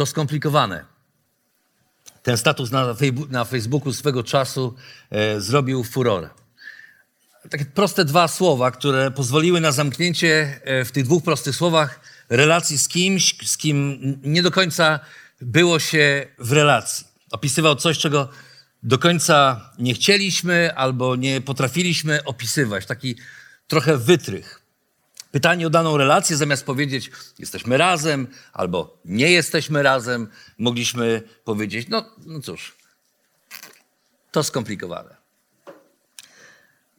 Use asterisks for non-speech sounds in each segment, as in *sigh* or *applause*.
To skomplikowane. Ten status na, na Facebooku swego czasu e, zrobił furorę. Takie proste dwa słowa, które pozwoliły na zamknięcie e, w tych dwóch prostych słowach relacji z kimś, z kim nie do końca było się w relacji. Opisywał coś, czego do końca nie chcieliśmy albo nie potrafiliśmy opisywać. Taki trochę wytrych. Pytanie o daną relację, zamiast powiedzieć jesteśmy razem albo nie jesteśmy razem, mogliśmy powiedzieć, no, no cóż, to skomplikowane.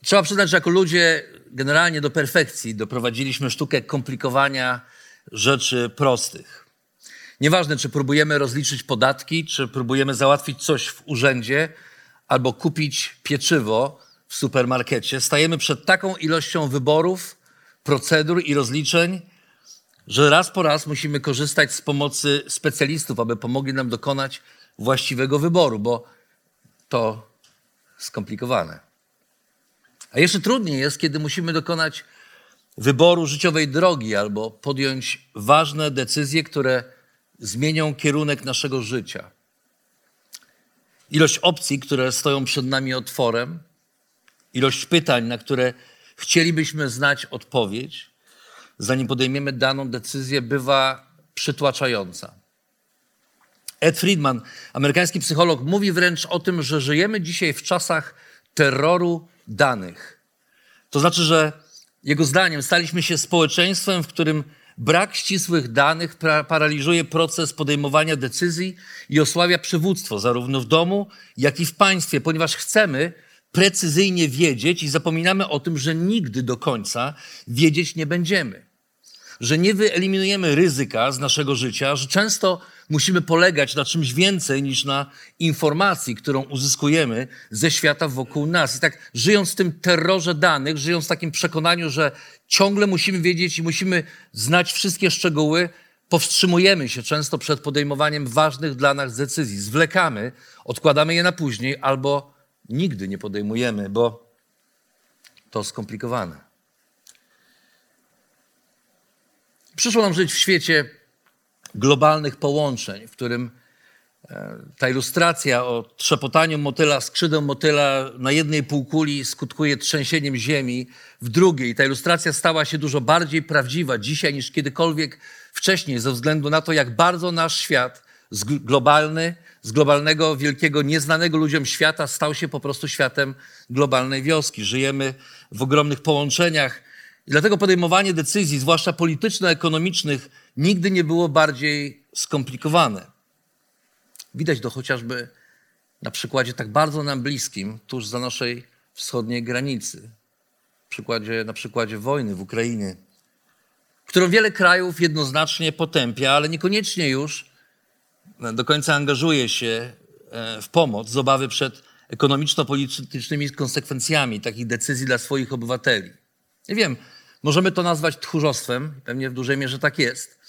Trzeba przyznać, że jako ludzie generalnie do perfekcji doprowadziliśmy sztukę komplikowania rzeczy prostych. Nieważne, czy próbujemy rozliczyć podatki, czy próbujemy załatwić coś w urzędzie, albo kupić pieczywo w supermarkecie, stajemy przed taką ilością wyborów, procedur i rozliczeń, że raz po raz musimy korzystać z pomocy specjalistów, aby pomogli nam dokonać właściwego wyboru, bo to skomplikowane. A jeszcze trudniej jest, kiedy musimy dokonać wyboru życiowej drogi albo podjąć ważne decyzje, które zmienią kierunek naszego życia. Ilość opcji, które stoją przed nami otworem, ilość pytań, na które chcielibyśmy znać odpowiedź, zanim podejmiemy daną decyzję, bywa przytłaczająca. Ed Friedman, amerykański psycholog, mówi wręcz o tym, że żyjemy dzisiaj w czasach terroru danych. To znaczy, że jego zdaniem staliśmy się społeczeństwem, w którym brak ścisłych danych paraliżuje proces podejmowania decyzji i osłabia przywództwo zarówno w domu, jak i w państwie, ponieważ chcemy precyzyjnie wiedzieć i zapominamy o tym, że nigdy do końca wiedzieć nie będziemy. Że nie wyeliminujemy ryzyka z naszego życia, że często musimy polegać na czymś więcej niż na informacji, którą uzyskujemy ze świata wokół nas. I tak żyjąc w tym terrorze danych, żyjąc w takim przekonaniu, że ciągle musimy wiedzieć i musimy znać wszystkie szczegóły, powstrzymujemy się często przed podejmowaniem ważnych dla nas decyzji. Zwlekamy, odkładamy je na później albo nigdy nie podejmujemy, bo to skomplikowane. Przyszło nam żyć w świecie globalnych połączeń, w którym e, ta ilustracja o trzepotaniu motyla, skrzydeł motyla na jednej półkuli skutkuje trzęsieniem ziemi w drugiej. Ta ilustracja stała się dużo bardziej prawdziwa dzisiaj niż kiedykolwiek wcześniej, ze względu na to, jak bardzo nasz świat globalny, z globalnego, wielkiego, nieznanego ludziom świata stał się po prostu światem globalnej wioski. Żyjemy w ogromnych połączeniach i dlatego podejmowanie decyzji, zwłaszcza polityczno-ekonomicznych, nigdy nie było bardziej skomplikowane. Widać to chociażby na przykładzie tak bardzo nam bliskim, tuż za naszej wschodniej granicy. Przykładzie, na przykładzie wojny w Ukrainie, którą wiele krajów jednoznacznie potępia, ale niekoniecznie już do końca angażuje się w pomoc z obawy przed ekonomiczno-politycznymi konsekwencjami takich decyzji dla swoich obywateli. Nie wiem, możemy to nazwać tchórzostwem, pewnie w dużej mierze tak jest.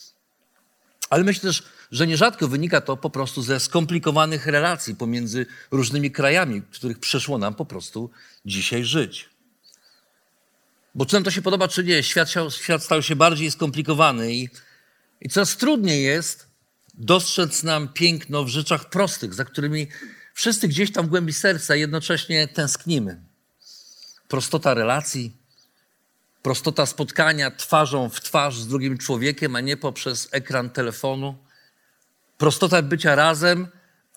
Ale myślę też, że nierzadko wynika to po prostu ze skomplikowanych relacji pomiędzy różnymi krajami, w których przyszło nam po prostu dzisiaj żyć. Bo czy nam to się podoba, czy nie, świat, świat stał się bardziej skomplikowany i, i coraz trudniej jest dostrzec nam piękno w rzeczach prostych, za którymi wszyscy gdzieś tam w głębi serca jednocześnie tęsknimy. Prostota relacji, prostota spotkania twarzą w twarz z drugim człowiekiem, a nie poprzez ekran telefonu. Prostota bycia razem,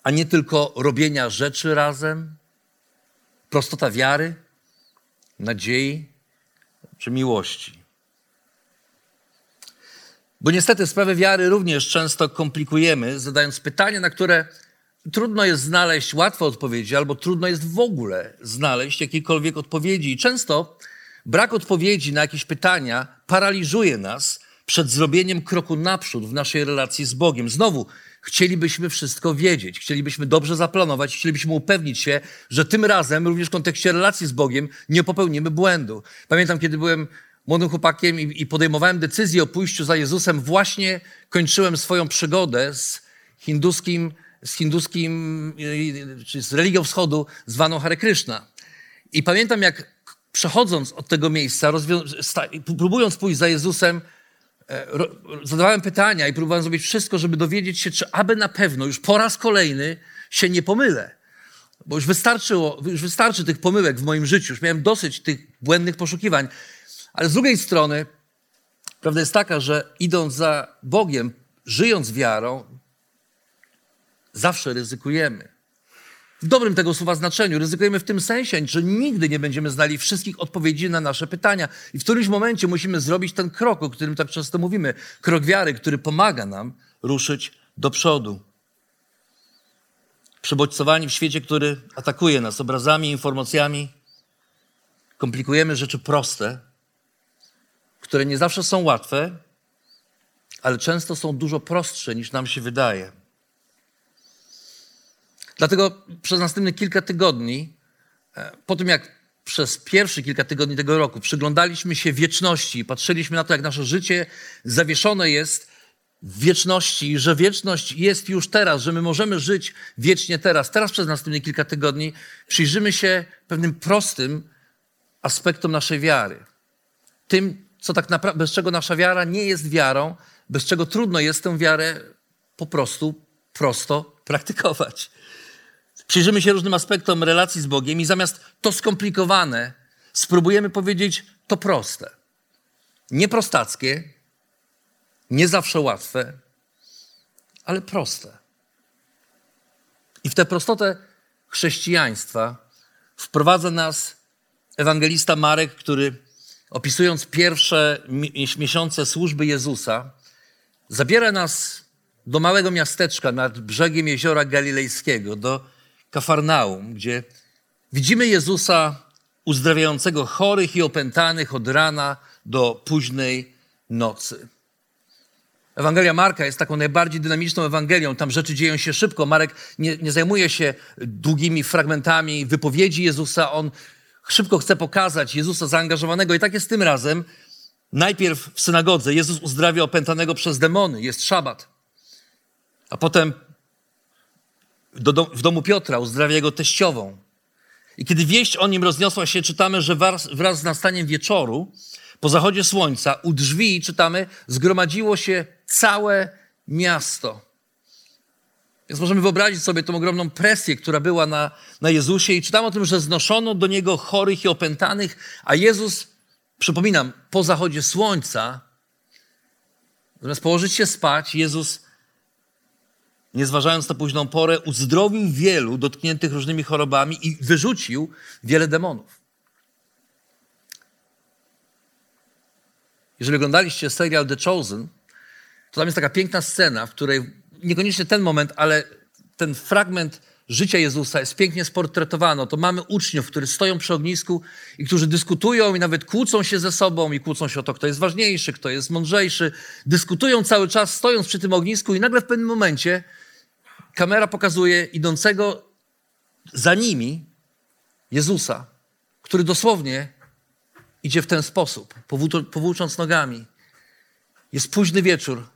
a nie tylko robienia rzeczy razem. Prostota wiary, nadziei czy miłości. Bo niestety sprawę wiary również często komplikujemy, zadając pytania, na które trudno jest znaleźć łatwe odpowiedzi, albo trudno jest w ogóle znaleźć jakiekolwiek odpowiedzi. I często brak odpowiedzi na jakieś pytania paraliżuje nas przed zrobieniem kroku naprzód w naszej relacji z Bogiem. Znowu, chcielibyśmy wszystko wiedzieć, chcielibyśmy dobrze zaplanować, chcielibyśmy upewnić się, że tym razem, również w kontekście relacji z Bogiem, nie popełnimy błędu. Pamiętam, kiedy byłem młodym chłopakiem i, i podejmowałem decyzję o pójściu za Jezusem, właśnie kończyłem swoją przygodę z hinduskim, z hinduskim, czy z religią wschodu zwaną Hare Krishna. I pamiętam, jak przechodząc od tego miejsca, próbując pójść za Jezusem, e, zadawałem pytania i próbowałem zrobić wszystko, żeby dowiedzieć się, czy aby na pewno już po raz kolejny się nie pomylę. Bo już wystarczyło, już wystarczy tych pomyłek w moim życiu, już miałem dosyć tych błędnych poszukiwań. Ale z drugiej strony, prawda jest taka, że idąc za Bogiem, żyjąc wiarą, zawsze ryzykujemy. W dobrym tego słowa znaczeniu ryzykujemy w tym sensie, że nigdy nie będziemy znali wszystkich odpowiedzi na nasze pytania. I w którymś momencie musimy zrobić ten krok, o którym tak często mówimy. Krok wiary, który pomaga nam ruszyć do przodu. Przebodźcowani w świecie, który atakuje nas obrazami, informacjami, komplikujemy rzeczy proste, które nie zawsze są łatwe, ale często są dużo prostsze niż nam się wydaje. Dlatego przez następne kilka tygodni, e, po tym jak przez pierwsze kilka tygodni tego roku przyglądaliśmy się wieczności, patrzyliśmy na to, jak nasze życie zawieszone jest w wieczności, że wieczność jest już teraz, że my możemy żyć wiecznie teraz. Teraz przez następne kilka tygodni przyjrzymy się pewnym prostym aspektom naszej wiary. Tym, co tak naprawdę, bez czego nasza wiara nie jest wiarą, bez czego trudno jest tę wiarę po prostu prosto praktykować. Przyjrzymy się różnym aspektom relacji z Bogiem i zamiast to skomplikowane, spróbujemy powiedzieć to proste. Nie prostackie, nie zawsze łatwe, ale proste. I w tę prostotę chrześcijaństwa wprowadza nas ewangelista Marek, który opisując pierwsze miesiące służby Jezusa, zabiera nas do małego miasteczka nad brzegiem jeziora Galilejskiego, do Kafarnaum, gdzie widzimy Jezusa uzdrawiającego chorych i opętanych od rana do późnej nocy. Ewangelia Marka jest taką najbardziej dynamiczną Ewangelią. Tam rzeczy dzieją się szybko. Marek nie, nie, zajmuje się długimi fragmentami wypowiedzi Jezusa. On szybko chce pokazać Jezusa zaangażowanego. I tak jest tym razem. Najpierw w synagodze Jezus uzdrawia opętanego przez demony. Jest szabat. A potem w domu Piotra, uzdrawia jego teściową. I kiedy wieść o nim rozniosła się, czytamy, że wraz, wraz z nastaniem wieczoru, po zachodzie słońca, u drzwi, czytamy, zgromadziło się całe miasto. Więc możemy wyobrazić sobie tą ogromną presję, która była na, na Jezusie i czytamy o tym, że znoszono do Niego chorych i opętanych, a Jezus, przypominam, po zachodzie słońca, zamiast położyć się spać, Jezus nie zważając na późną porę, uzdrowił wielu dotkniętych różnymi chorobami i wyrzucił wiele demonów. Jeżeli oglądaliście serial The Chosen, to tam jest taka piękna scena, w której niekoniecznie ten moment, ale ten fragment życia Jezusa jest pięknie sportretowano. To mamy uczniów, którzy stoją przy ognisku i którzy dyskutują i nawet kłócą się ze sobą i kłócą się o to, kto jest ważniejszy, kto jest mądrzejszy. Dyskutują cały czas, stojąc przy tym ognisku i nagle w pewnym momencie kamera pokazuje idącego za nimi Jezusa, który dosłownie idzie w ten sposób, powłócząc nogami. Jest późny wieczór.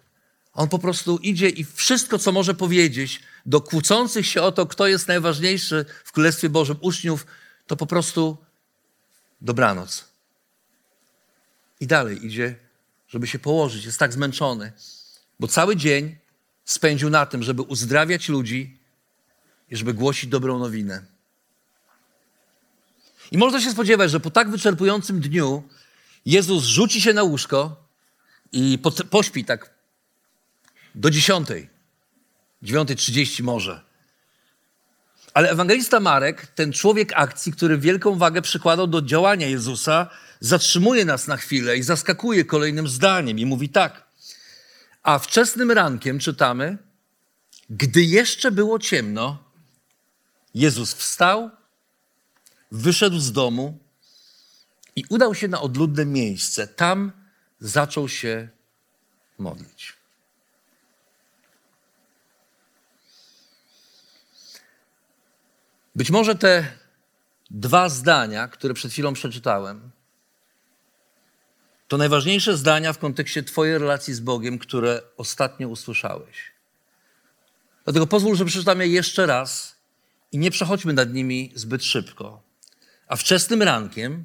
On po prostu idzie i wszystko, co może powiedzieć do kłócących się o to, kto jest najważniejszy w Królestwie Bożym uczniów, to po prostu dobranoc. I dalej idzie, żeby się położyć. Jest tak zmęczony, bo cały dzień spędził na tym, żeby uzdrawiać ludzi i żeby głosić dobrą nowinę. I można się spodziewać, że po tak wyczerpującym dniu Jezus rzuci się na łóżko i pośpi tak do dziesiątej, dziewiątej trzydzieści może. Ale ewangelista Marek, ten człowiek akcji, który wielką wagę przykładał do działania Jezusa, zatrzymuje nas na chwilę i zaskakuje kolejnym zdaniem i mówi tak. A wczesnym rankiem czytamy, gdy jeszcze było ciemno, Jezus wstał, wyszedł z domu i udał się na odludne miejsce. Tam zaczął się modlić. Być może te dwa zdania, które przed chwilą przeczytałem, to najważniejsze zdania w kontekście Twojej relacji z Bogiem, które ostatnio usłyszałeś. Dlatego pozwól, że przeczytam je jeszcze raz i nie przechodźmy nad nimi zbyt szybko. A wczesnym rankiem,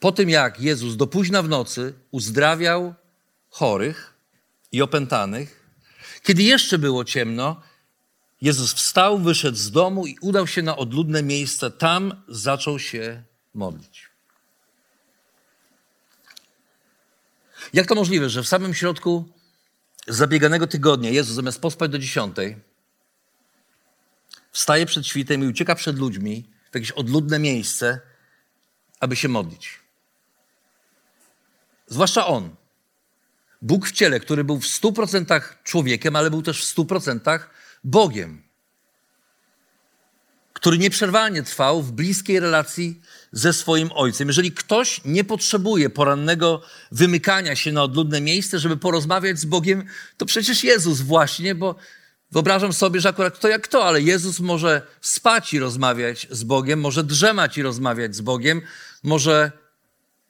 po tym jak Jezus do późna w nocy uzdrawiał chorych i opętanych, kiedy jeszcze było ciemno, Jezus wstał, wyszedł z domu i udał się na odludne miejsce. Tam zaczął się modlić. Jak to możliwe, że w samym środku zabieganego tygodnia Jezus zamiast pospać do dziesiątej, wstaje przed świtem i ucieka przed ludźmi w jakieś odludne miejsce, aby się modlić. Zwłaszcza On. Bóg w ciele, który był w stu procentach człowiekiem, ale był też w stu procentach Bogiem, który nieprzerwanie trwał w bliskiej relacji ze swoim Ojcem. Jeżeli ktoś nie potrzebuje porannego wymykania się na odludne miejsce, żeby porozmawiać z Bogiem, to przecież Jezus właśnie, bo wyobrażam sobie, że akurat kto jak kto, ale Jezus może spać i rozmawiać z Bogiem, może drzemać i rozmawiać z Bogiem, może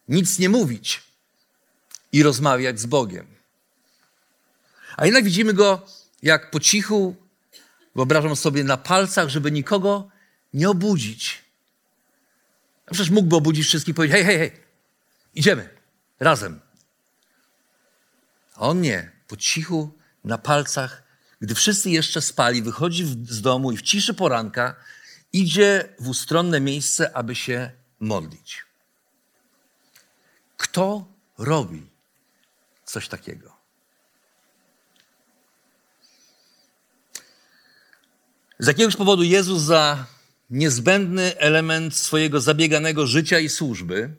nic nie mówić i rozmawiać z Bogiem. A jednak widzimy go, jak po cichu Wyobrażam sobie na palcach, żeby nikogo nie obudzić. Przecież mógłby obudzić wszystkich i powiedzieć: hej, hej, hej, idziemy, razem. A on nie. Po cichu, na palcach, gdy wszyscy jeszcze spali, wychodzi z domu i w ciszy poranka idzie w ustronne miejsce, aby się modlić. Kto robi coś takiego? Z jakiegoś powodu Jezus za niezbędny element swojego zabieganego życia i służby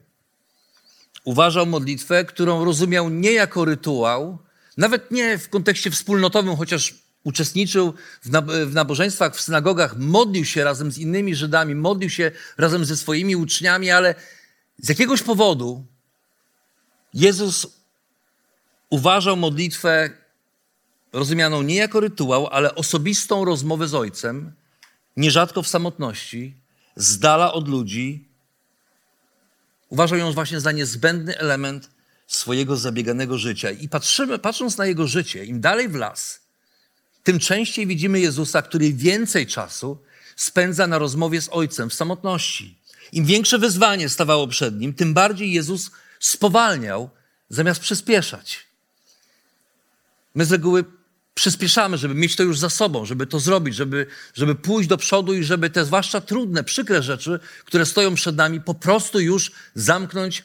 uważał modlitwę, którą rozumiał nie jako rytuał, nawet nie w kontekście wspólnotowym, chociaż uczestniczył w nabożeństwach, w synagogach, modlił się razem z innymi Żydami, modlił się razem ze swoimi uczniami, ale z jakiegoś powodu Jezus uważał modlitwę rozumianą nie jako rytuał, ale osobistą rozmowę z Ojcem, nierzadko w samotności, z dala od ludzi. Uważał ją właśnie za niezbędny element swojego zabieganego życia. I patrzymy, patrząc na jego życie, im dalej w las, tym częściej widzimy Jezusa, który więcej czasu spędza na rozmowie z Ojcem w samotności. Im większe wyzwanie stawało przed nim, tym bardziej Jezus spowalniał, zamiast przyspieszać. My z reguły przyspieszamy, żeby mieć to już za sobą, żeby to zrobić, żeby, żeby pójść do przodu i żeby te zwłaszcza trudne, przykre rzeczy, które stoją przed nami, po prostu już zamknąć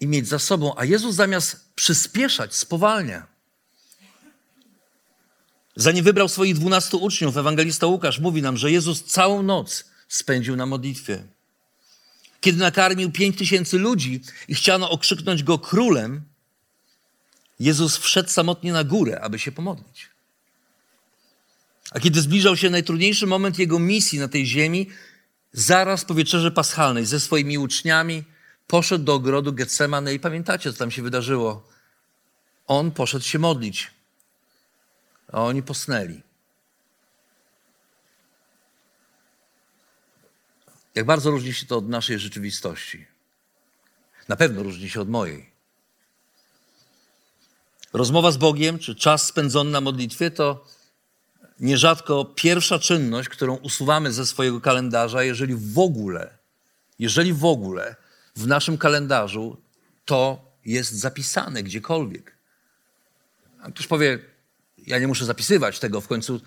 i mieć za sobą. A Jezus zamiast przyspieszać, spowalnia. Zanim wybrał swoich dwunastu uczniów, ewangelista Łukasz mówi nam, że Jezus całą noc spędził na modlitwie. Kiedy nakarmił pięć tysięcy ludzi i chciano okrzyknąć go królem, Jezus wszedł samotnie na górę, aby się pomodlić. A kiedy zbliżał się najtrudniejszy moment jego misji na tej ziemi, zaraz po wieczerzy paschalnej ze swoimi uczniami poszedł do ogrodu Getsemane i pamiętacie, co tam się wydarzyło. On poszedł się modlić, a oni posnęli. Jak bardzo różni się to od naszej rzeczywistości. Na pewno różni się od mojej. Rozmowa z Bogiem, czy czas spędzony na modlitwie, to nierzadko pierwsza czynność, którą usuwamy ze swojego kalendarza, jeżeli w ogóle, jeżeli w ogóle w naszym kalendarzu to jest zapisane gdziekolwiek. Ktoś powie, ja nie muszę zapisywać tego, w końcu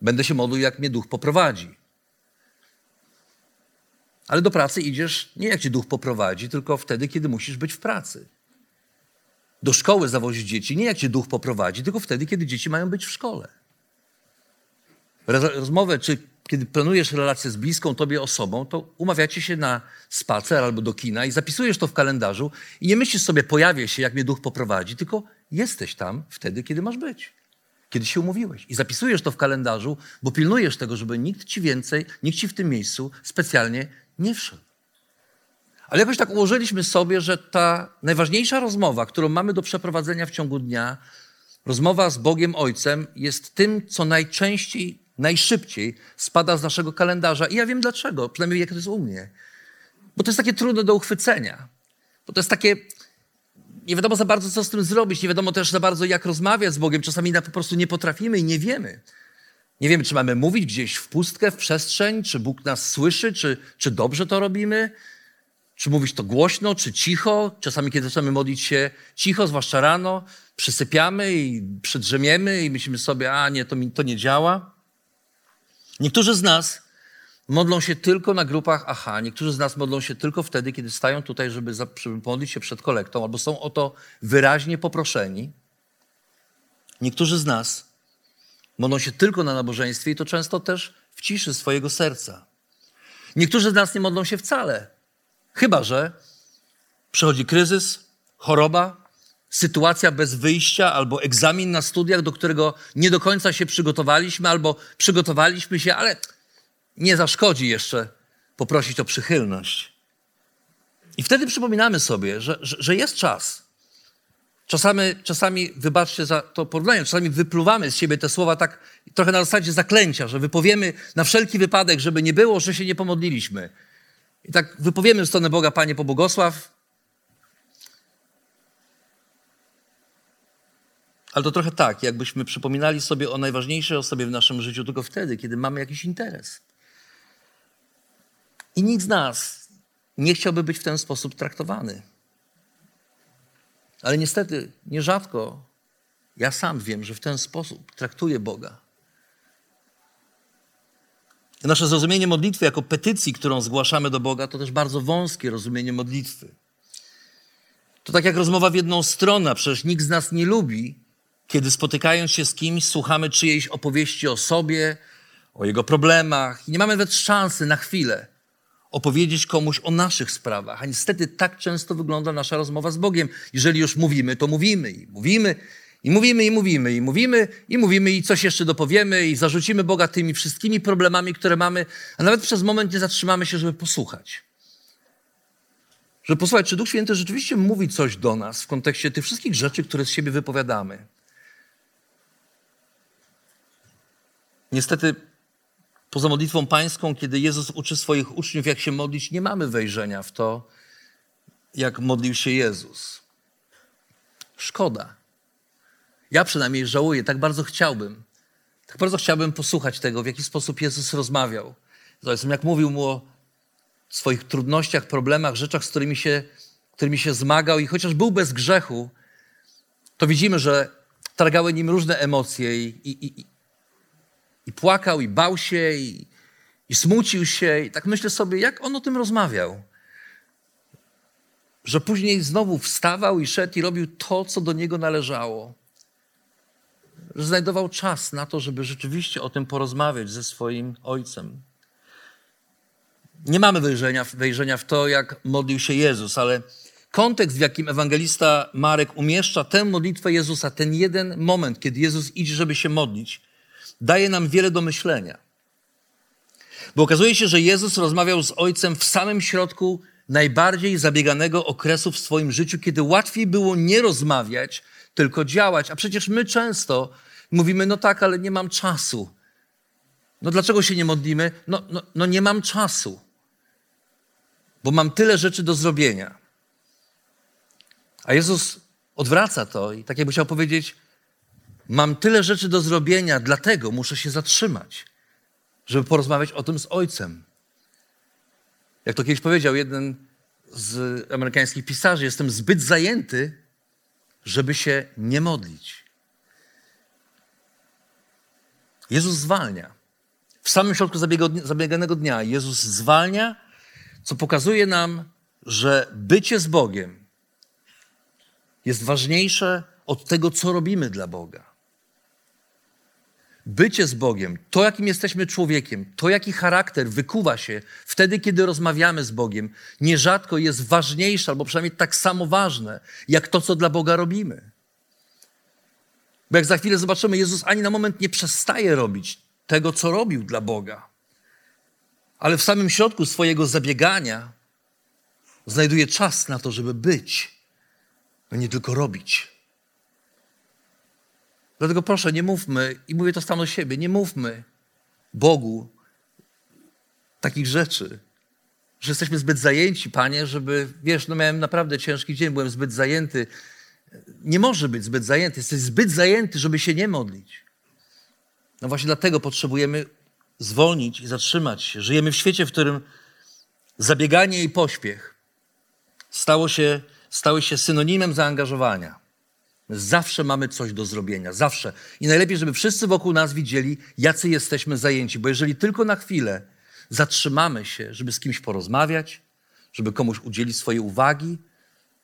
będę się modlił, jak mnie duch poprowadzi. Ale do pracy idziesz nie jak cię duch poprowadzi, tylko wtedy, kiedy musisz być w pracy do szkoły zawozić dzieci, nie jak cię duch poprowadzi, tylko wtedy, kiedy dzieci mają być w szkole. Rozmowę, czy kiedy planujesz relację z bliską tobie osobą, to umawiacie się na spacer albo do kina i zapisujesz to w kalendarzu i nie myślisz sobie, pojawię się, jak mnie duch poprowadzi, tylko jesteś tam wtedy, kiedy masz być. Kiedy się umówiłeś. I zapisujesz to w kalendarzu, bo pilnujesz tego, żeby nikt ci więcej, nikt ci w tym miejscu specjalnie nie wszedł. Ale jakoś tak ułożyliśmy sobie, że ta najważniejsza rozmowa, którą mamy do przeprowadzenia w ciągu dnia, rozmowa z Bogiem Ojcem, jest tym, co najczęściej, najszybciej spada z naszego kalendarza. I ja wiem dlaczego, przynajmniej jak to jest u mnie. Bo to jest takie trudne do uchwycenia. Bo to jest takie, nie wiadomo za bardzo, co z tym zrobić, nie wiadomo też za bardzo, jak rozmawiać z Bogiem. Czasami po prostu nie potrafimy i nie wiemy. Nie wiemy, czy mamy mówić gdzieś w pustkę, w przestrzeń, czy Bóg nas słyszy, czy, czy dobrze to robimy, czy mówić to głośno, czy cicho. Czasami, kiedy zaczynamy modlić się cicho, zwłaszcza rano, przysypiamy i przydrzemiemy i myślimy sobie, a nie, to, mi, to nie działa. Niektórzy z nas modlą się tylko na grupach aha, niektórzy z nas modlą się tylko wtedy, kiedy stają tutaj, żeby, modlić się przed kolektą, albo są o to wyraźnie poproszeni. Niektórzy z nas modlą się tylko na nabożeństwie i to często też w ciszy swojego serca. Niektórzy z nas nie modlą się wcale, chyba że przychodzi kryzys, choroba, sytuacja bez wyjścia, albo egzamin na studiach, do którego nie do końca się przygotowaliśmy, albo przygotowaliśmy się, ale nie zaszkodzi jeszcze poprosić o przychylność. I wtedy przypominamy sobie, że, że, że jest czas. Czasami, czasami, wybaczcie za to porównanie, czasami wypluwamy z siebie te słowa tak trochę na zasadzie zaklęcia, że wypowiemy na wszelki wypadek, żeby nie było, że się nie pomodliliśmy. I tak wypowiemy w stronę Boga, Panie, pobłogosław. Ale to trochę tak, jakbyśmy przypominali sobie o najważniejszej osobie w naszym życiu tylko wtedy, kiedy mamy jakiś interes. I nikt z nas nie chciałby być w ten sposób traktowany. Ale niestety, nierzadko ja sam wiem, że w ten sposób traktuję Boga. Nasze zrozumienie modlitwy jako petycji, którą zgłaszamy do Boga, to też bardzo wąskie rozumienie modlitwy. To tak jak rozmowa w jedną stronę, przecież nikt z nas nie lubi, kiedy spotykając się z kimś, słuchamy czyjejś opowieści o sobie, o jego problemach i nie mamy nawet szansy na chwilę opowiedzieć komuś o naszych sprawach. A niestety tak często wygląda nasza rozmowa z Bogiem. Jeżeli już mówimy, to mówimy i mówimy i mówimy i mówimy i mówimy i mówimy i coś jeszcze dopowiemy i zarzucimy Boga tymi wszystkimi problemami, które mamy, a nawet przez moment nie zatrzymamy się, żeby posłuchać. Żeby posłuchać, czy Duch Święty rzeczywiście mówi coś do nas w kontekście tych wszystkich rzeczy, które z siebie wypowiadamy. Niestety Poza modlitwą pańską, kiedy Jezus uczy swoich uczniów, jak się modlić, nie mamy wejrzenia w to, jak modlił się Jezus. Szkoda. Ja przynajmniej żałuję, tak bardzo chciałbym. Tak bardzo chciałbym posłuchać tego, w jaki sposób Jezus rozmawiał. Z jak mówił mu o swoich trudnościach, problemach, rzeczach, z którymi się, którymi się zmagał i chociaż był bez grzechu, to widzimy, że targały nim różne emocje i, i, i płakał, i bał się, i, i smucił się. I tak myślę sobie, jak on o tym rozmawiał. Że później znowu wstawał i szedł i robił to, co do niego należało. Że znajdował czas na to, żeby rzeczywiście o tym porozmawiać ze swoim ojcem. Nie mamy wejrzenia, wejrzenia w to, jak modlił się Jezus, ale kontekst, w jakim ewangelista Marek umieszcza tę modlitwę Jezusa, ten jeden moment, kiedy Jezus idzie, żeby się modlić, daje nam wiele do myślenia. Bo okazuje się, że Jezus rozmawiał z Ojcem w samym środku najbardziej zabieganego okresu w swoim życiu, kiedy łatwiej było nie rozmawiać, tylko działać. A przecież my często mówimy, no tak, ale nie mam czasu. No dlaczego się nie modlimy? No, no, no nie mam czasu, bo mam tyle rzeczy do zrobienia. A Jezus odwraca to i tak jakby chciał powiedzieć, Mam tyle rzeczy do zrobienia, dlatego muszę się zatrzymać, żeby porozmawiać o tym z ojcem. Jak to kiedyś powiedział jeden z amerykańskich pisarzy, jestem zbyt zajęty, żeby się nie modlić. Jezus zwalnia. W samym środku zabieganego dnia Jezus zwalnia, co pokazuje nam, że bycie z Bogiem jest ważniejsze od tego, co robimy dla Boga bycie z Bogiem, to jakim jesteśmy człowiekiem, to jaki charakter wykuwa się wtedy, kiedy rozmawiamy z Bogiem, nierzadko jest ważniejsze, albo przynajmniej tak samo ważne, jak to, co dla Boga robimy. Bo jak za chwilę zobaczymy, Jezus ani na moment nie przestaje robić tego, co robił dla Boga. Ale w samym środku swojego zabiegania znajduje czas na to, żeby być, a nie tylko robić. Dlatego proszę, nie mówmy, i mówię to sam do siebie, nie mówmy Bogu takich rzeczy, że jesteśmy zbyt zajęci, Panie, żeby, wiesz, no miałem naprawdę ciężki dzień, byłem zbyt zajęty. Nie może być zbyt zajęty, jesteś zbyt zajęty, żeby się nie modlić. No właśnie dlatego potrzebujemy zwolnić i zatrzymać się. Żyjemy w świecie, w którym zabieganie i pośpiech stało się, stały się synonimem zaangażowania. Zawsze mamy coś do zrobienia, zawsze. I najlepiej, żeby wszyscy wokół nas widzieli, jacy jesteśmy zajęci, bo jeżeli tylko na chwilę zatrzymamy się, żeby z kimś porozmawiać, żeby komuś udzielić swojej uwagi,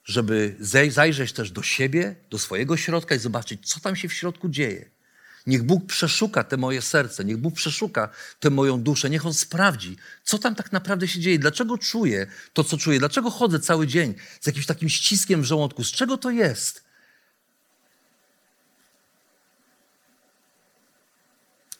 żeby zajrzeć też do siebie, do swojego środka i zobaczyć, co tam się w środku dzieje. Niech Bóg przeszuka te moje serce, niech Bóg przeszuka tę moją duszę, niech On sprawdzi, co tam tak naprawdę się dzieje, dlaczego czuję to, co czuję, dlaczego chodzę cały dzień z jakimś takim ściskiem w żołądku, z czego to jest.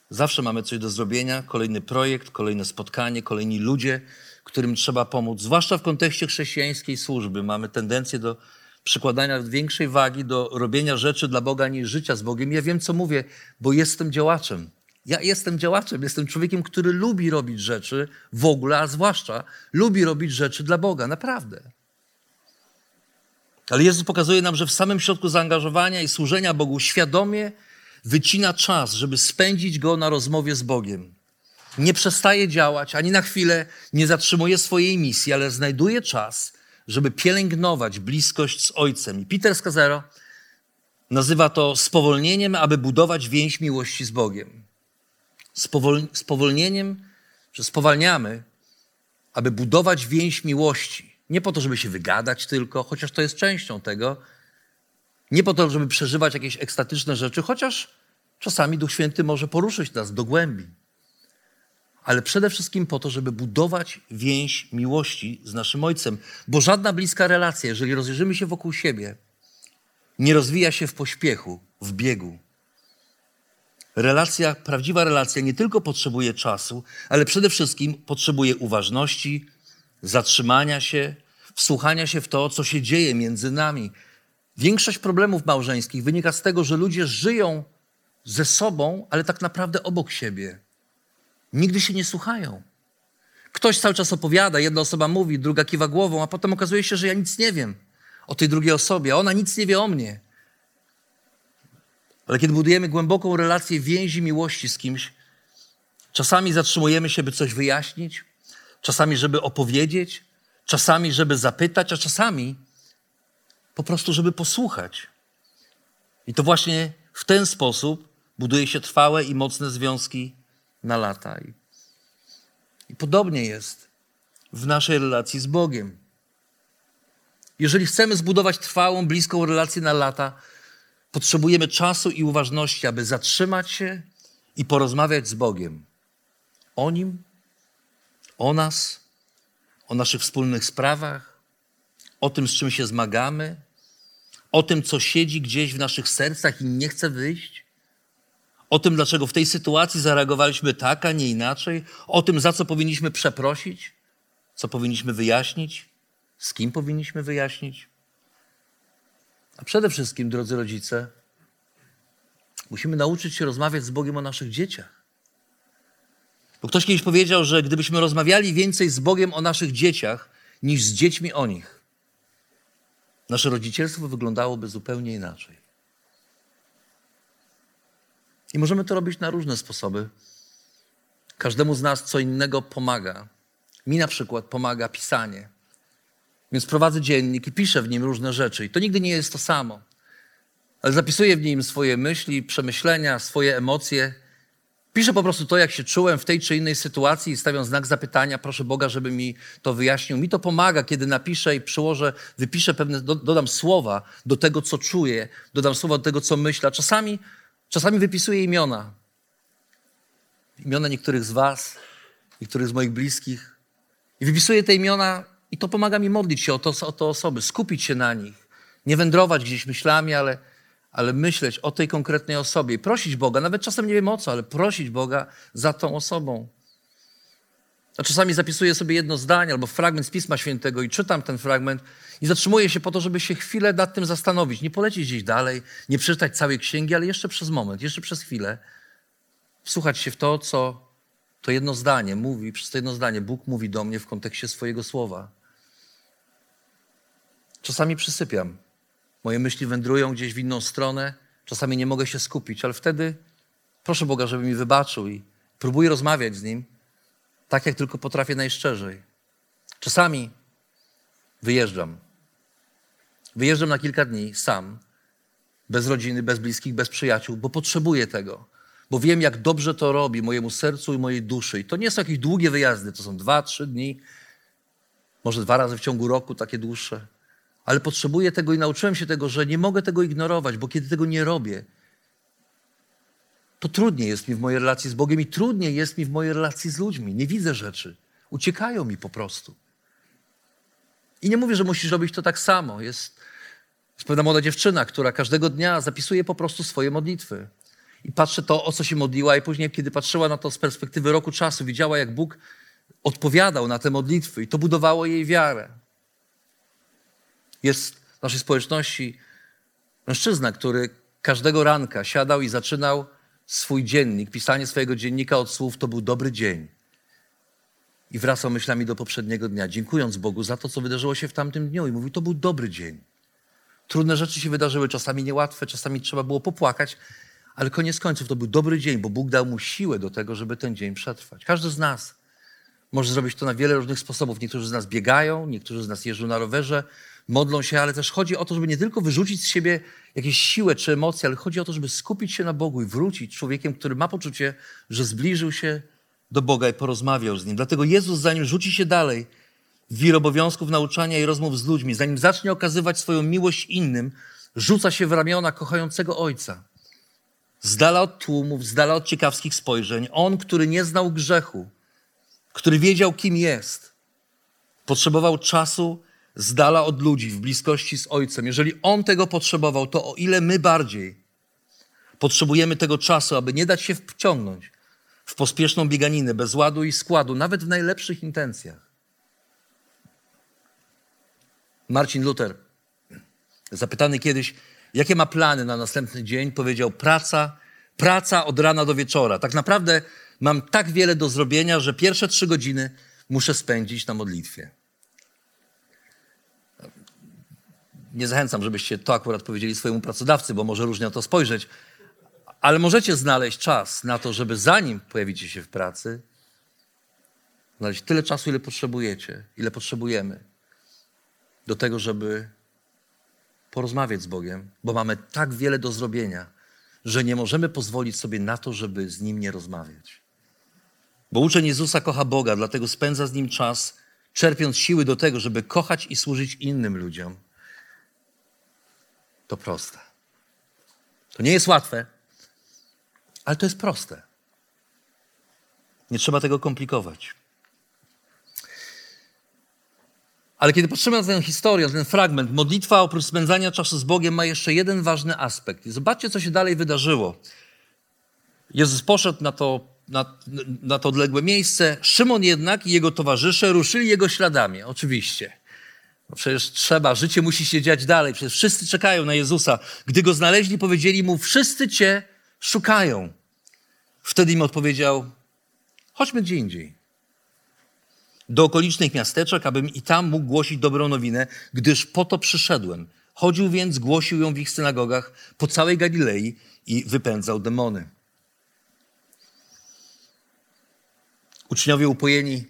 Zawsze mamy coś do zrobienia, kolejny projekt, kolejne spotkanie, kolejni ludzie, którym trzeba pomóc. Zwłaszcza w kontekście chrześcijańskiej służby mamy tendencję do przykładania większej wagi do robienia rzeczy dla Boga niż życia z Bogiem. Ja wiem, co mówię, bo jestem działaczem. Ja jestem działaczem, jestem człowiekiem, który lubi robić rzeczy w ogóle, a zwłaszcza lubi robić rzeczy dla Boga, naprawdę. Ale Jezus pokazuje nam, że w samym środku zaangażowania i służenia Bogu świadomie wycina czas, żeby spędzić go na rozmowie z Bogiem. Nie przestaje działać, ani na chwilę nie zatrzymuje swojej misji, ale znajduje czas, żeby pielęgnować bliskość z Ojcem. I Peter Skazero nazywa to spowolnieniem, aby budować więź miłości z Bogiem. Spowol spowolnieniem, że spowalniamy, aby budować więź miłości. Nie po to, żeby się wygadać tylko, chociaż to jest częścią tego, nie po to, żeby przeżywać jakieś ekstatyczne rzeczy, chociaż czasami Duch Święty może poruszyć nas do głębi. Ale przede wszystkim po to, żeby budować więź miłości z naszym Ojcem. Bo żadna bliska relacja, jeżeli rozejrzymy się wokół siebie, nie rozwija się w pośpiechu, w biegu. Relacja, prawdziwa relacja nie tylko potrzebuje czasu, ale przede wszystkim potrzebuje uważności, zatrzymania się, wsłuchania się w to, co się dzieje między nami, Większość problemów małżeńskich wynika z tego, że ludzie żyją ze sobą, ale tak naprawdę obok siebie. Nigdy się nie słuchają. Ktoś cały czas opowiada, jedna osoba mówi, druga kiwa głową, a potem okazuje się, że ja nic nie wiem o tej drugiej osobie, a ona nic nie wie o mnie. Ale kiedy budujemy głęboką relację więzi miłości z kimś, czasami zatrzymujemy się, by coś wyjaśnić, czasami, żeby opowiedzieć, czasami, żeby zapytać, a czasami po prostu, żeby posłuchać. I to właśnie w ten sposób buduje się trwałe i mocne związki na lata. I, podobnie jest w naszej relacji z Bogiem. Jeżeli chcemy zbudować trwałą, bliską relację na lata, potrzebujemy czasu i uważności, aby zatrzymać się i porozmawiać z Bogiem o Nim, o nas, o naszych wspólnych sprawach, o tym, z czym się zmagamy, o tym, co siedzi gdzieś w naszych sercach i nie chce wyjść, o tym, dlaczego w tej sytuacji zareagowaliśmy tak, a nie inaczej, o tym, za co powinniśmy przeprosić, co powinniśmy wyjaśnić, z kim powinniśmy wyjaśnić. A przede wszystkim, drodzy rodzice, musimy nauczyć się rozmawiać z Bogiem o naszych dzieciach. Bo ktoś kiedyś powiedział, że gdybyśmy rozmawiali więcej z Bogiem o naszych dzieciach niż z dziećmi o nich, nasze rodzicielstwo wyglądałoby zupełnie inaczej. I możemy to robić na różne sposoby. Każdemu z nas co innego pomaga. Mi na przykład pomaga pisanie. Więc prowadzę dziennik i piszę w nim różne rzeczy. I to nigdy nie jest to samo. Ale zapisuję w nim swoje myśli, przemyślenia, swoje emocje Piszę po prostu to, jak się czułem w tej czy innej sytuacji i stawiam znak zapytania. Proszę Boga, żeby mi to wyjaśnił. Mi to pomaga, kiedy napiszę i przyłożę, wypiszę pewne, dodam słowa do tego, co czuję, dodam słowa do tego, co myślę. Czasami, czasami wypisuję imiona. Imiona niektórych z Was, niektórych z moich bliskich. I wypisuję te imiona i to pomaga mi modlić się o, to, o te osoby, skupić się na nich. Nie wędrować gdzieś myślami, ale ale myśleć o tej konkretnej osobie i prosić Boga, nawet czasem nie wiem o co, ale prosić Boga za tą osobą. A czasami zapisuję sobie jedno zdanie albo fragment z Pisma Świętego i czytam ten fragment i zatrzymuję się po to, żeby się chwilę nad tym zastanowić. Nie polecieć gdzieś dalej, nie przeczytać całej księgi, ale jeszcze przez moment, jeszcze przez chwilę wsłuchać się w to, co to jedno zdanie mówi, przez to jedno zdanie Bóg mówi do mnie w kontekście swojego słowa. Czasami przysypiam. Moje myśli wędrują gdzieś w inną stronę, czasami nie mogę się skupić, ale wtedy proszę Boga, żeby mi wybaczył i próbuję rozmawiać z Nim tak, jak tylko potrafię najszczerzej. Czasami wyjeżdżam. Wyjeżdżam na kilka dni sam, bez rodziny, bez bliskich, bez przyjaciół, bo potrzebuję tego. Bo wiem, jak dobrze to robi mojemu sercu i mojej duszy. I to nie są jakieś długie wyjazdy, to są dwa, trzy dni, może dwa razy w ciągu roku, takie dłuższe. Ale potrzebuję tego i nauczyłem się tego, że nie mogę tego ignorować, bo kiedy tego nie robię, to trudniej jest mi w mojej relacji z Bogiem i trudniej jest mi w mojej relacji z ludźmi. Nie widzę rzeczy. Uciekają mi po prostu. I nie mówię, że musisz robić to tak samo. Jest, jest pewna młoda dziewczyna, która każdego dnia zapisuje po prostu swoje modlitwy. I patrzy to, o co się modliła, i później, kiedy patrzyła na to z perspektywy roku czasu, widziała, jak Bóg odpowiadał na te modlitwy, i to budowało jej wiarę. Jest w naszej społeczności mężczyzna, który każdego ranka siadał i zaczynał swój dziennik, pisanie swojego dziennika od słów to był dobry dzień. I wracał myślami do poprzedniego dnia, dziękując Bogu za to, co wydarzyło się w tamtym dniu. I mówi, to był dobry dzień. Trudne rzeczy się wydarzyły, czasami niełatwe, czasami trzeba było popłakać, ale koniec końców to był dobry dzień, bo Bóg dał mu siłę do tego, żeby ten dzień przetrwać. Każdy z nas może zrobić to na wiele różnych sposobów. Niektórzy z nas biegają, niektórzy z nas jeżdżą na rowerze, modlą się, ale też chodzi o to, żeby nie tylko wyrzucić z siebie jakieś siłę czy emocje, ale chodzi o to, żeby skupić się na Bogu i wrócić człowiekiem, który ma poczucie, że zbliżył się do Boga i porozmawiał z Nim. Dlatego Jezus, zanim rzuci się dalej w wir obowiązków nauczania i rozmów z ludźmi, zanim zacznie okazywać swoją miłość innym, rzuca się w ramiona kochającego Ojca. Z dala od tłumów, z dala od ciekawskich spojrzeń. On, który nie znał grzechu, który wiedział, kim jest, potrzebował czasu z dala od ludzi, w bliskości z Ojcem. Jeżeli On tego potrzebował, to o ile my bardziej potrzebujemy tego czasu, aby nie dać się wciągnąć w pospieszną bieganinę bez ładu i składu, nawet w najlepszych intencjach. Marcin Luther, zapytany kiedyś, jakie ma plany na następny dzień, powiedział: Praca, praca od rana do wieczora. Tak naprawdę mam tak wiele do zrobienia, że pierwsze trzy godziny muszę spędzić na modlitwie. Nie zachęcam, żebyście to akurat powiedzieli swojemu pracodawcy, bo może różnie na to spojrzeć, ale możecie znaleźć czas na to, żeby zanim pojawicie się w pracy, znaleźć tyle czasu, ile potrzebujecie, ile potrzebujemy do tego, żeby porozmawiać z Bogiem, bo mamy tak wiele do zrobienia, że nie możemy pozwolić sobie na to, żeby z Nim nie rozmawiać. Bo uczeń Jezusa kocha Boga, dlatego spędza z Nim czas, czerpiąc siły do tego, żeby kochać i służyć innym ludziom. To proste. To nie jest łatwe, ale to jest proste. Nie trzeba tego komplikować. Ale kiedy patrzymy na tę historię, na ten fragment, modlitwa oprócz spędzania czasu z Bogiem ma jeszcze jeden ważny aspekt. I zobaczcie, co się dalej wydarzyło. Jezus poszedł na to, na, na to odległe miejsce. Szymon jednak i jego towarzysze ruszyli jego śladami, oczywiście. No przecież trzeba, życie musi się dziać dalej. Przecież wszyscy czekają na Jezusa. Gdy go znaleźli, powiedzieli mu: Wszyscy cię szukają. Wtedy im odpowiedział: Chodźmy gdzie indziej. Do okolicznych miasteczek, abym i tam mógł głosić dobrą nowinę, gdyż po to przyszedłem. Chodził więc, głosił ją w ich synagogach po całej Galilei i wypędzał demony. Uczniowie upojeni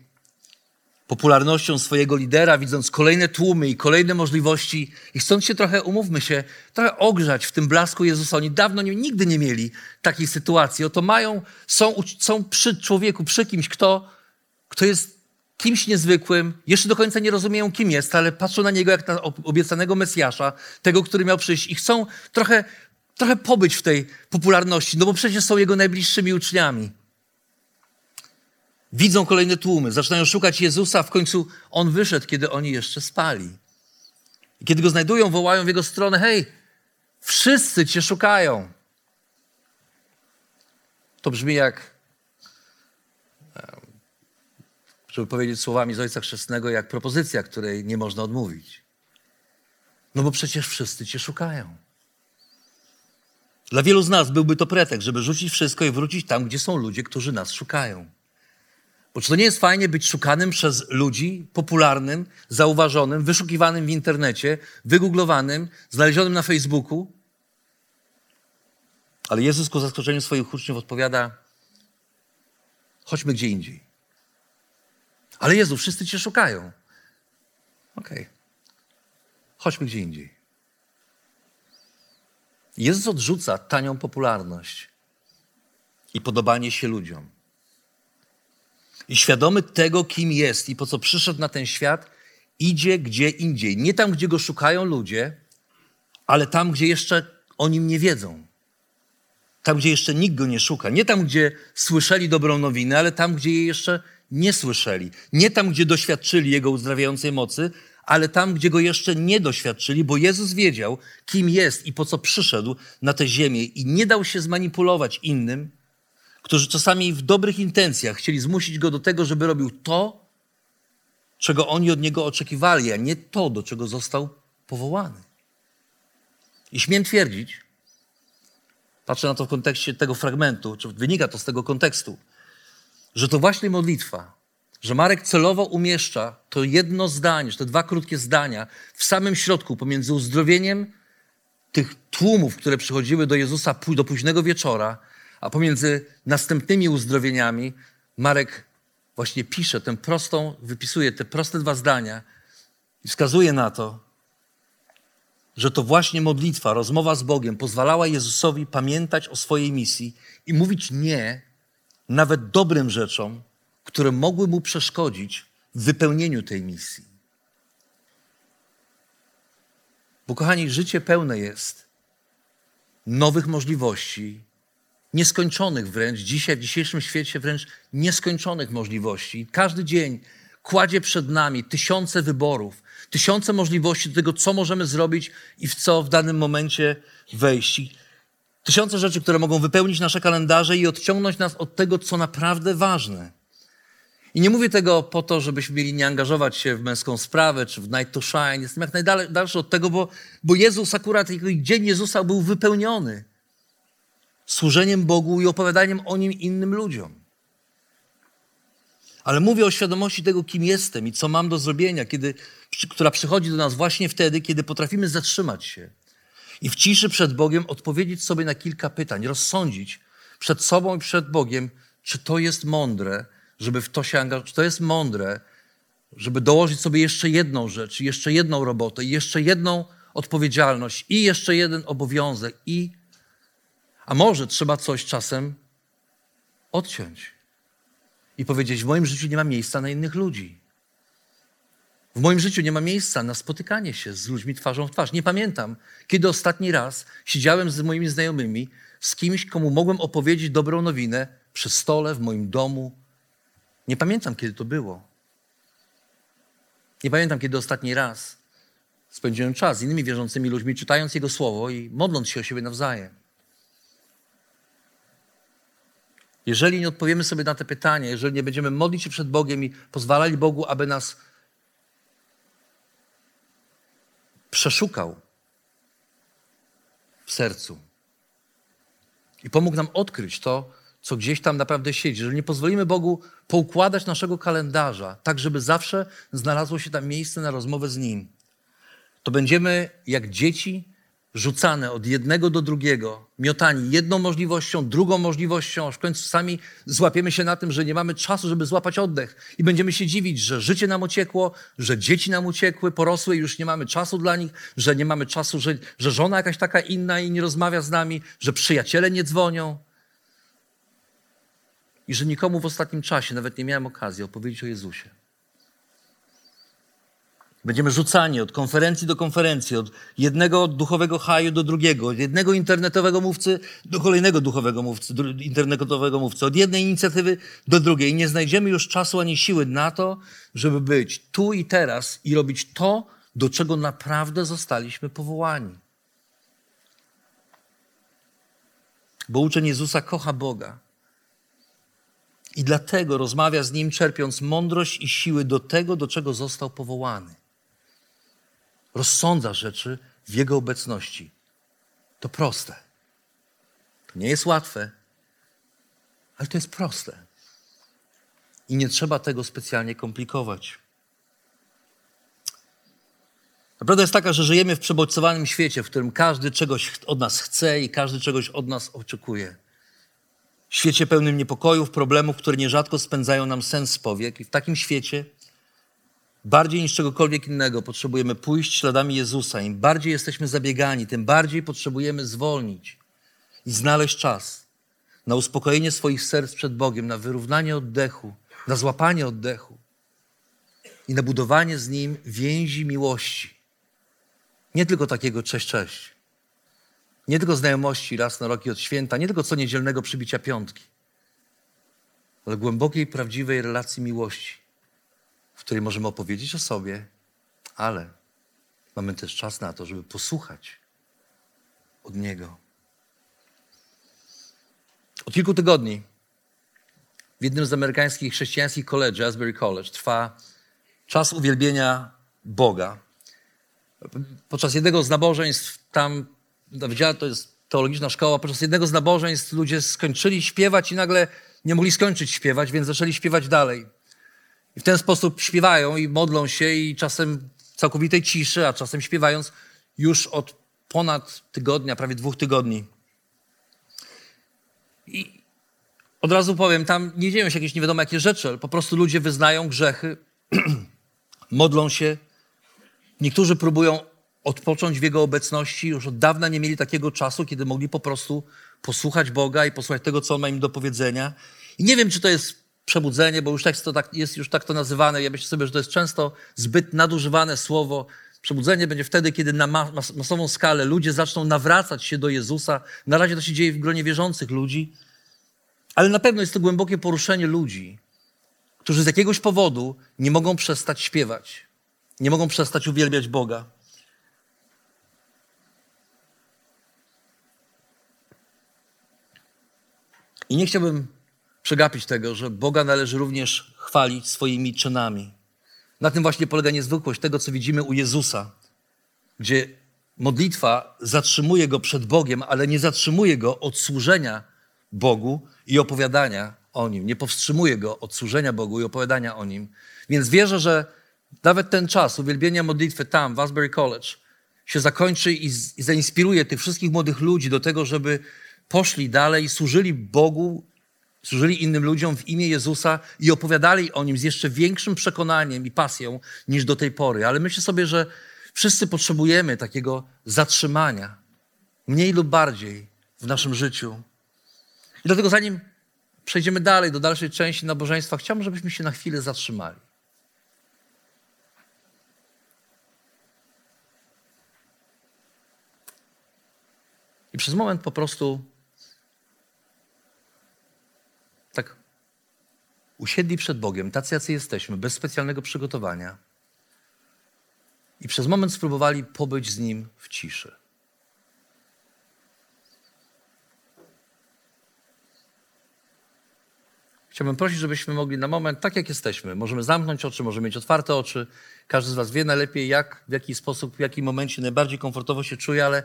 popularnością swojego lidera, widząc kolejne tłumy i kolejne możliwości i chcąc się trochę, umówmy się, trochę ogrzać w tym blasku Jezusa. Oni dawno nie, nigdy nie mieli takiej sytuacji. Oto mają, są, są przy człowieku, przy kimś, kto, kto jest kimś niezwykłym, jeszcze do końca nie rozumieją, kim jest, ale patrzą na niego jak na obiecanego Mesjasza, tego, który miał przyjść i chcą trochę, trochę pobyć w tej popularności, no bo przecież są jego najbliższymi uczniami. Widzą kolejne tłumy, zaczynają szukać Jezusa, w końcu on wyszedł, kiedy oni jeszcze spali. I kiedy go znajdują, wołają w jego stronę: Hej, wszyscy cię szukają. To brzmi jak żeby powiedzieć słowami z Ojca Chrzestnego, jak propozycja, której nie można odmówić. No bo przecież wszyscy Cię szukają. Dla wielu z nas byłby to pretekst, żeby rzucić wszystko i wrócić tam, gdzie są ludzie, którzy nas szukają. Bo czy to nie jest fajnie być szukanym przez ludzi, popularnym, zauważonym, wyszukiwanym w internecie, wygooglowanym, znalezionym na Facebooku? Ale Jezus ku zaskoczeniu swoich uczniów odpowiada: chodźmy gdzie indziej. Ale Jezu, wszyscy Cię szukają. Okej. Okay. Chodźmy gdzie indziej. Jezus odrzuca tanią popularność i podobanie się ludziom. I świadomy tego, kim jest i po co przyszedł na ten świat, idzie gdzie indziej. Nie tam, gdzie go szukają ludzie, ale tam, gdzie jeszcze o nim nie wiedzą. Tam, gdzie jeszcze nikt go nie szuka. Nie tam, gdzie słyszeli dobrą nowinę, ale tam, gdzie jej jeszcze nie słyszeli. Nie tam, gdzie doświadczyli Jego uzdrawiającej mocy, ale tam, gdzie go jeszcze nie doświadczyli, bo Jezus wiedział, kim jest i po co przyszedł na tę ziemię i nie dał się zmanipulować innym, którzy czasami w dobrych intencjach chcieli zmusić go do tego, żeby robił to, czego oni od niego oczekiwali, a nie to, do czego został powołany. I śmiem twierdzić, patrzę na to w kontekście tego fragmentu, czy wynika to z tego kontekstu, że to właśnie modlitwa, że Marek celowo umieszcza to jedno zdanie, te dwa krótkie zdania w samym środku pomiędzy uzdrowieniem tych tłumów, które przychodziły do Jezusa do późnego wieczora, a pomiędzy następnymi uzdrowieniami Marek właśnie pisze tę prostą, wypisuje te proste dwa zdania i wskazuje na to, że to właśnie modlitwa, rozmowa z Bogiem pozwalała Jezusowi pamiętać o swojej misji i mówić nie nawet dobrym rzeczom, które mogły mu przeszkodzić w wypełnieniu tej misji. Bo kochani, życie pełne jest nowych możliwości, nieskończonych wręcz, dzisiaj w dzisiejszym świecie wręcz nieskończonych możliwości. Każdy dzień kładzie przed nami tysiące wyborów, tysiące możliwości do tego, co możemy zrobić i w co w danym momencie wejść. Tysiące rzeczy, które mogą wypełnić nasze kalendarze i odciągnąć nas od tego, co naprawdę ważne. I nie mówię tego po to, żebyśmy mieli nie angażować się w męską sprawę czy w Night to Shine. Jestem jak najdalszy od tego, bo, bo Jezus akurat, dzień Jezusa był wypełniony służeniem Bogu i opowiadaniem o Nim innym ludziom. Ale mówię o świadomości tego, kim jestem i co mam do zrobienia, kiedy, która przychodzi do nas właśnie wtedy, kiedy potrafimy zatrzymać się i w ciszy przed Bogiem odpowiedzieć sobie na kilka pytań, rozsądzić przed sobą i przed Bogiem, czy to jest mądre, żeby w to się angażować, czy to jest mądre, żeby dołożyć sobie jeszcze jedną rzecz, jeszcze jedną robotę, jeszcze jedną odpowiedzialność i jeszcze jeden obowiązek i a może trzeba coś czasem odciąć i powiedzieć: W moim życiu nie ma miejsca na innych ludzi. W moim życiu nie ma miejsca na spotykanie się z ludźmi twarzą w twarz. Nie pamiętam, kiedy ostatni raz siedziałem z moimi znajomymi, z kimś, komu mogłem opowiedzieć dobrą nowinę przy stole, w moim domu. Nie pamiętam, kiedy to było. Nie pamiętam, kiedy ostatni raz spędziłem czas z innymi wierzącymi ludźmi, czytając Jego słowo i modląc się o siebie nawzajem. Jeżeli nie odpowiemy sobie na te pytania, jeżeli nie będziemy modlić się przed Bogiem i pozwalali Bogu, aby nas przeszukał w sercu i pomógł nam odkryć to, co gdzieś tam naprawdę siedzi. Jeżeli nie pozwolimy Bogu poukładać naszego kalendarza, tak żeby zawsze znalazło się tam miejsce na rozmowę z Nim, to będziemy jak dzieci rzucane od jednego do drugiego, miotani jedną możliwością, drugą możliwością, aż w końcu sami złapiemy się na tym, że nie mamy czasu, żeby złapać oddech i będziemy się dziwić, że życie nam uciekło, że dzieci nam uciekły, porosły i już nie mamy czasu dla nich, że nie mamy czasu, że, że żona jakaś taka inna i nie rozmawia z nami, że przyjaciele nie dzwonią i że nikomu w ostatnim czasie nawet nie miałem okazji opowiedzieć o Jezusie. Będziemy rzucani od konferencji do konferencji, od jednego duchowego haju do drugiego, od jednego internetowego mówcy do kolejnego duchowego mówcy, internetowego mówcy, od jednej inicjatywy do drugiej. Nie znajdziemy już czasu ani siły na to, żeby być tu i teraz i robić to, do czego naprawdę zostaliśmy powołani. Bo uczeń Jezusa kocha Boga. I dlatego rozmawia z nim, czerpiąc mądrość i siły do tego, do czego został powołany. Rozsądza rzeczy w jego obecności. To proste. To nie jest łatwe, ale to jest proste. I nie trzeba tego specjalnie komplikować. Prawda jest taka, że żyjemy w przebodźcowanym świecie, w którym każdy czegoś od nas chce i każdy czegoś od nas oczekuje. Świecie pełnym niepokojów, problemów, które nierzadko spędzają nam sens z powiek. I w takim świecie bardziej niż czegokolwiek innego potrzebujemy pójść śladami Jezusa. Im bardziej jesteśmy zabiegani, tym bardziej potrzebujemy zwolnić i znaleźć czas na uspokojenie swoich serc przed Bogiem, na wyrównanie oddechu, na złapanie oddechu i na budowanie z Nim więzi miłości. Nie tylko takiego cześć, cześć. Nie tylko znajomości raz na rok i od święta, nie tylko co niedzielnego przybicia piątki, ale głębokiej, prawdziwej relacji miłości, w której możemy opowiedzieć o sobie, ale mamy też czas na to, żeby posłuchać od Niego. Od kilku tygodni w jednym z amerykańskich chrześcijańskich koledży, Asbury College, trwa czas uwielbienia Boga. Podczas jednego z nabożeństw tam, na wydziale to jest teologiczna szkoła, podczas jednego z nabożeństw ludzie skończyli śpiewać i nagle nie mogli skończyć śpiewać, więc zaczęli śpiewać dalej. I w ten sposób śpiewają i modlą się i czasem w całkowitej ciszy, a czasem śpiewając już od ponad tygodnia, prawie dwóch tygodni. I od razu powiem, tam nie dzieją się jakieś nie wiadomo jakie rzeczy, ale po prostu ludzie wyznają grzechy, *clears throat* modlą się. Niektórzy próbują odpocząć w Jego obecności. Już od dawna nie mieli takiego czasu, kiedy mogli po prostu posłuchać Boga i posłuchać tego, co On ma im do powiedzenia. I nie wiem, czy to jest przebudzenie, bo już tak to tak, jest już tak to nazywane. Ja myślę sobie, że to jest często zbyt nadużywane słowo. Przebudzenie będzie wtedy, kiedy na mas masową skalę ludzie zaczną nawracać się do Jezusa. Na razie to się dzieje w gronie wierzących ludzi, ale na pewno jest to głębokie poruszenie ludzi, którzy z jakiegoś powodu nie mogą przestać śpiewać, nie mogą przestać uwielbiać Boga. I nie chciałbym przegapić tego, że Boga należy również chwalić swoimi czynami. Na tym właśnie polega niezwykłość tego, co widzimy u Jezusa, gdzie modlitwa zatrzymuje go przed Bogiem, ale nie zatrzymuje go od służenia Bogu i opowiadania o nim. Nie powstrzymuje go od służenia Bogu i opowiadania o nim. Więc wierzę, że nawet ten czas uwielbienia modlitwy tam, w Asbury College, się zakończy i, i zainspiruje tych wszystkich młodych ludzi do tego, żeby poszli dalej służyli Bogu, służyli innym ludziom w imię Jezusa i opowiadali o nim z jeszcze większym przekonaniem i pasją niż do tej pory. Ale myślę sobie, że wszyscy potrzebujemy takiego zatrzymania, mniej lub bardziej w naszym życiu. I dlatego zanim przejdziemy dalej do dalszej części nabożeństwa, chciałbym, żebyśmy się na chwilę zatrzymali. I przez moment po prostu tak usiedli przed Bogiem, tacy jacy jesteśmy, bez specjalnego przygotowania. I przez moment spróbowali pobyć z Nim w ciszy. Chciałbym prosić, żebyśmy mogli na moment, tak jak jesteśmy, możemy zamknąć oczy, możemy mieć otwarte oczy. Każdy z Was wie najlepiej, jak, w jaki sposób, w jakim momencie najbardziej komfortowo się czuje, ale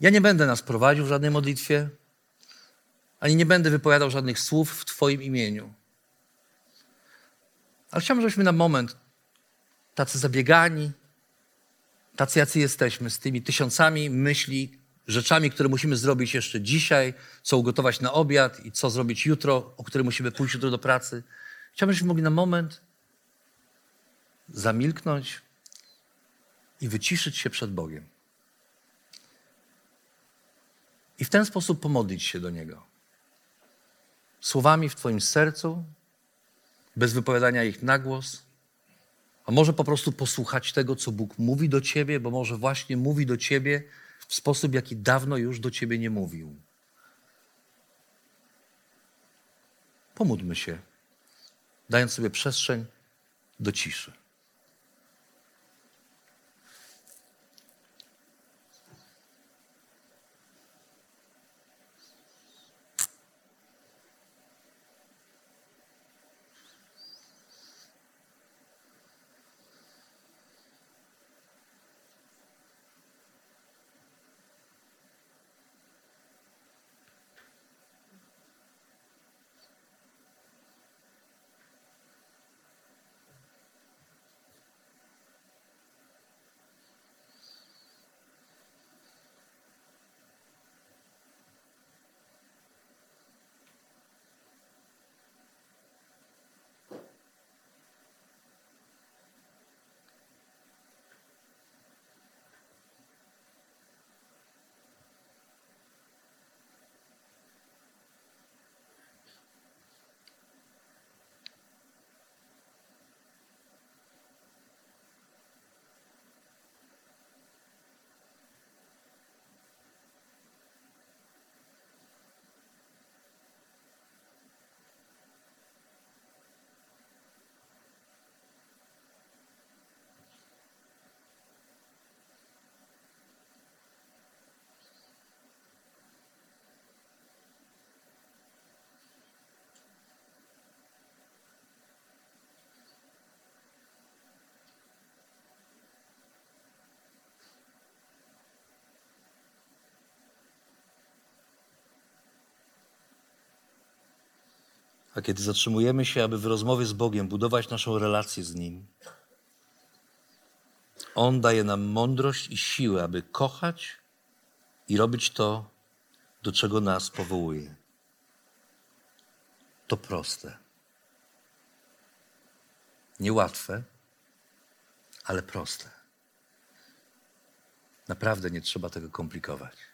ja nie będę nas prowadził w żadnej modlitwie, ani nie będę wypowiadał żadnych słów w Twoim imieniu. Ale chciałbym, żebyśmy na moment, tacy zabiegani, tacy jacy jesteśmy, z tymi tysiącami myśli, rzeczami, które musimy zrobić jeszcze dzisiaj, co ugotować na obiad i co zrobić jutro, o które musimy pójść jutro do pracy. Chciałbym, żebyśmy mogli na moment zamilknąć i wyciszyć się przed Bogiem. I w ten sposób pomodlić się do Niego. Słowami w Twoim sercu, bez wypowiadania ich na głos, a może po prostu posłuchać tego, co Bóg mówi do Ciebie, bo może właśnie mówi do Ciebie w sposób, jaki dawno już do Ciebie nie mówił. Pomódlmy się, dając sobie przestrzeń do ciszy. A kiedy zatrzymujemy się, aby w rozmowie z Bogiem budować naszą relację z Nim, On daje nam mądrość i siłę, aby kochać i robić to, do czego nas powołuje. To proste. Niełatwe, ale proste. Naprawdę nie trzeba tego komplikować.